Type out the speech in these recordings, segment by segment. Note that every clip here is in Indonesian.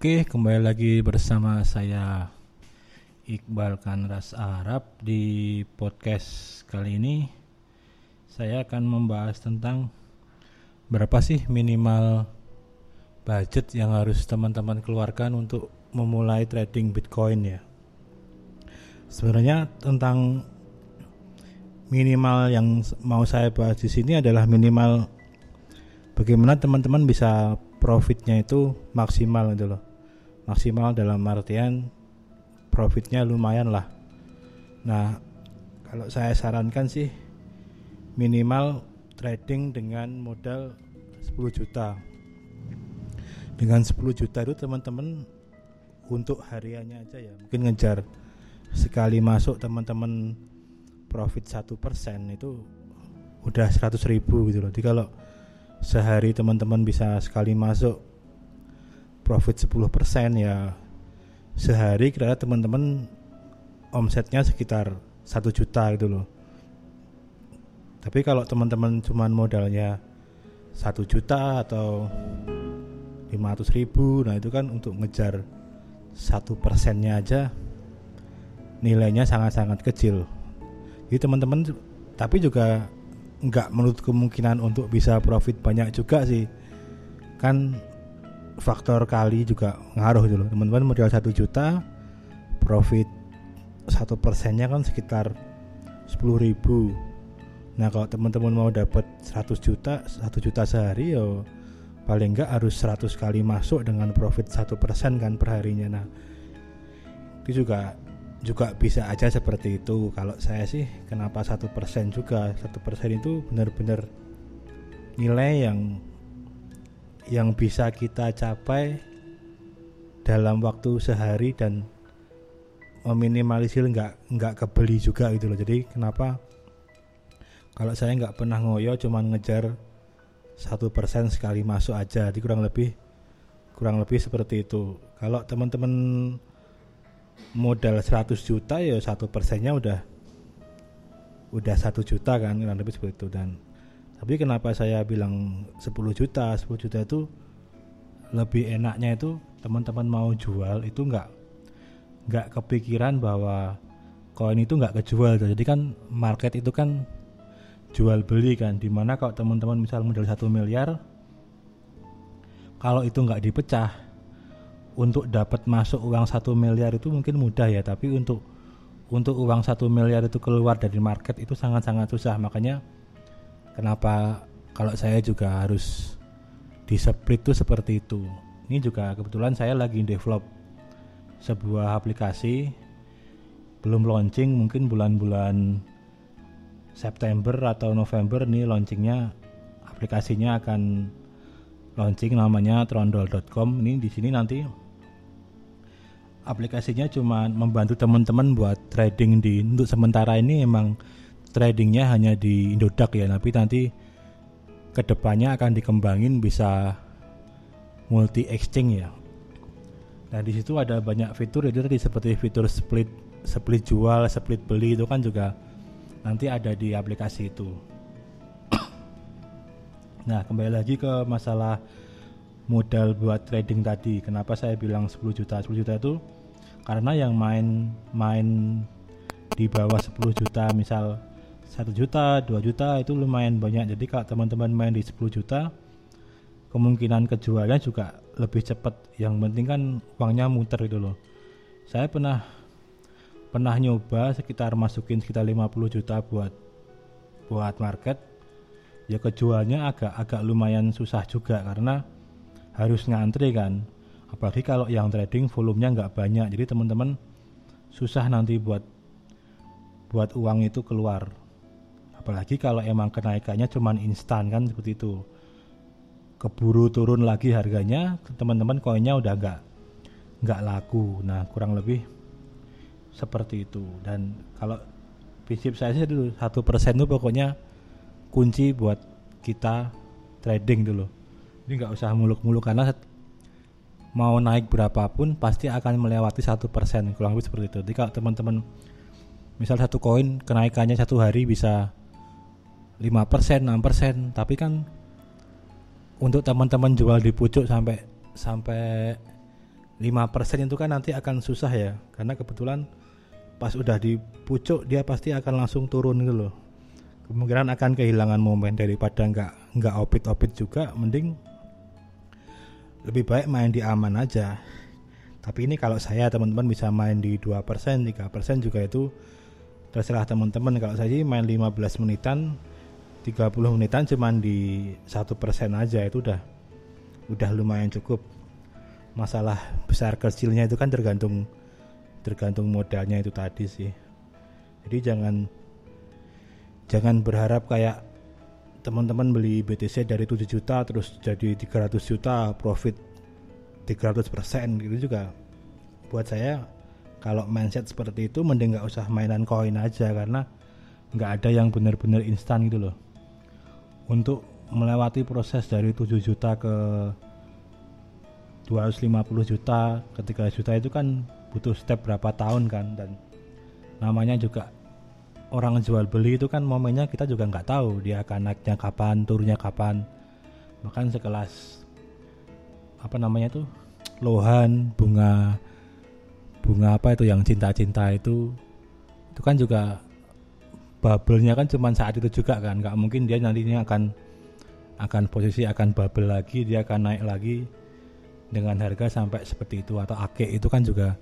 Oke, kembali lagi bersama saya Iqbal Kanras Arab di podcast kali ini. Saya akan membahas tentang berapa sih minimal budget yang harus teman-teman keluarkan untuk memulai trading Bitcoin ya. Sebenarnya tentang minimal yang mau saya bahas di sini adalah minimal bagaimana teman-teman bisa profitnya itu maksimal gitu loh maksimal dalam artian profitnya lumayan lah. Nah kalau saya sarankan sih minimal trading dengan modal 10 juta. Dengan 10 juta itu teman-teman untuk hariannya aja ya mungkin ngejar sekali masuk teman-teman profit satu persen itu udah 100 ribu gitu loh. Jadi kalau sehari teman-teman bisa sekali masuk profit 10% ya. Sehari kira teman-teman omsetnya sekitar satu juta gitu loh. Tapi kalau teman-teman cuma modalnya satu juta atau 500 ribu nah itu kan untuk ngejar satu persennya aja nilainya sangat-sangat kecil. Jadi teman-teman tapi juga nggak menurut kemungkinan untuk bisa profit banyak juga sih. Kan faktor kali juga ngaruh dulu gitu teman-teman modal satu juta profit satu persennya kan sekitar sepuluh ribu. Nah kalau teman-teman mau dapat 100 juta satu juta sehari ya paling nggak harus 100 kali masuk dengan profit satu persen kan perharinya. Nah itu juga juga bisa aja seperti itu. Kalau saya sih kenapa satu persen juga? Satu persen itu benar-benar nilai yang yang bisa kita capai dalam waktu sehari dan meminimalisir nggak nggak kebeli juga gitu loh. Jadi kenapa? Kalau saya nggak pernah ngoyo cuman ngejar satu persen sekali masuk aja. Jadi kurang lebih kurang lebih seperti itu. Kalau teman-teman modal 100 juta ya satu persennya udah udah satu juta kan kurang lebih seperti itu. Dan tapi kenapa saya bilang 10 juta? 10 juta itu lebih enaknya itu teman-teman mau jual itu nggak nggak kepikiran bahwa koin itu nggak kejual. Jadi kan market itu kan jual beli kan di mana kalau teman-teman misal modal satu miliar kalau itu nggak dipecah untuk dapat masuk uang satu miliar itu mungkin mudah ya. Tapi untuk untuk uang satu miliar itu keluar dari market itu sangat-sangat susah. Makanya kenapa kalau saya juga harus di split tuh seperti itu? Ini juga kebetulan saya lagi develop sebuah aplikasi belum launching mungkin bulan-bulan September atau November nih launchingnya. Aplikasinya akan launching namanya trondol.com ini di sini nanti aplikasinya cuma membantu teman-teman buat trading di untuk sementara ini. Emang tradingnya hanya di Indodax ya tapi nanti ke depannya akan dikembangin bisa multi exchange ya. Nah di situ ada banyak fitur itu tadi seperti fitur split split jual split beli itu kan juga nanti ada di aplikasi itu. Nah kembali lagi ke masalah modal buat trading tadi. Kenapa saya bilang 10 juta? 10 juta itu karena yang main main di bawah 10 juta misal 1 juta 2 juta itu lumayan banyak. Jadi kalau teman-teman main di 10 juta kemungkinan kejualnya juga lebih cepat. Yang penting kan uangnya muter itu loh. Saya pernah pernah nyoba sekitar masukin sekitar 50 juta buat buat market. Ya kejualnya agak agak lumayan susah juga karena harus ngantri kan. Apalagi kalau yang trading volumenya nggak banyak. Jadi teman-teman susah nanti buat buat uang itu keluar apalagi kalau emang kenaikannya cuman instan kan seperti itu. Keburu turun lagi harganya teman-teman koinnya udah nggak nggak laku. Nah kurang lebih seperti itu. Dan kalau prinsip saya sih dulu satu persen itu pokoknya kunci buat kita trading dulu. Ini nggak usah muluk-muluk karena mau naik berapapun pasti akan melewati satu persen kurang lebih seperti itu. Jadi kalau teman-teman misal satu koin kenaikannya satu hari bisa 5 persen, 6 persen, tapi kan untuk teman-teman jual di pucuk sampai sampai 5% itu kan nanti akan susah ya. Karena kebetulan pas udah di pucuk dia pasti akan langsung turun gitu loh. Kemungkinan akan kehilangan momen daripada nggak nggak opit-opit juga. Mending lebih baik main di aman aja. Tapi ini kalau saya teman-teman bisa main di 2% 3% juga itu terserah teman-teman. Kalau saya sih main 15 menitan 30 menitan cuman di satu persen aja itu udah udah lumayan cukup. Masalah besar kecilnya itu kan tergantung tergantung modalnya itu tadi sih. Jadi jangan jangan berharap kayak teman-teman beli BTC dari 7 juta terus jadi 300 juta profit 300 persen gitu juga. Buat saya kalau mindset seperti itu mending nggak usah mainan koin aja karena nggak ada yang benar-benar instan gitu loh untuk melewati proses dari 7 juta ke 250 juta ke 3 juta itu kan butuh step berapa tahun kan dan namanya juga orang jual beli itu kan momennya kita juga nggak tahu dia akan naiknya kapan turunnya kapan. Bahkan sekelas apa namanya tuh lohan bunga bunga apa itu yang cinta-cinta itu itu kan juga bubble-nya kan cuma saat itu juga kan nggak mungkin dia nantinya akan akan posisi akan bubble lagi dia akan naik lagi dengan harga sampai seperti itu atau ake itu kan juga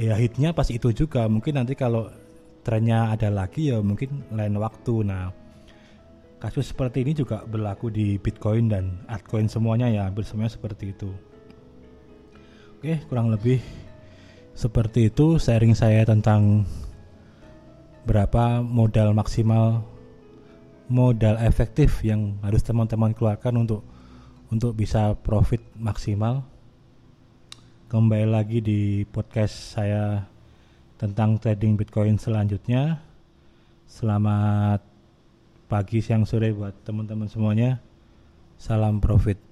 ya hitnya pas itu juga mungkin nanti kalau trennya ada lagi ya mungkin lain waktu. Nah, kasus seperti ini juga berlaku di Bitcoin dan altcoin semuanya ya, hampir semuanya seperti itu. Oke, kurang lebih seperti itu sharing saya tentang berapa modal maksimal modal efektif yang harus teman-teman keluarkan untuk untuk bisa profit maksimal. Kembali lagi di podcast saya tentang trading Bitcoin selanjutnya. Selamat pagi, siang, sore buat teman-teman semuanya. Salam profit.